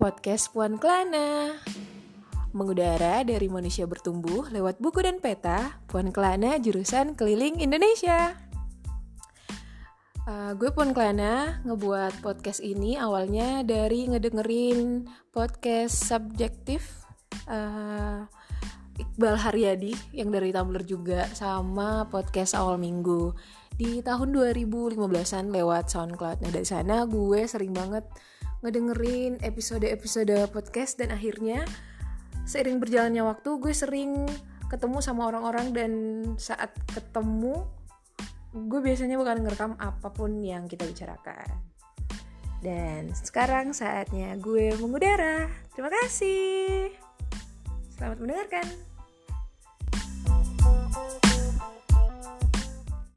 podcast Puan Kelana. Mengudara dari manusia bertumbuh lewat buku dan peta, Puan Kelana jurusan keliling Indonesia. Uh, gue Puan Kelana ngebuat podcast ini awalnya dari ngedengerin podcast subjektif uh, Iqbal Haryadi yang dari Tumblr juga sama podcast awal minggu di tahun 2015an lewat SoundCloud. Nah dari sana gue sering banget ngedengerin episode-episode podcast dan akhirnya seiring berjalannya waktu gue sering ketemu sama orang-orang dan saat ketemu gue biasanya bukan ngerekam apa pun yang kita bicarakan. Dan sekarang saatnya gue mengudara. Terima kasih. Selamat mendengarkan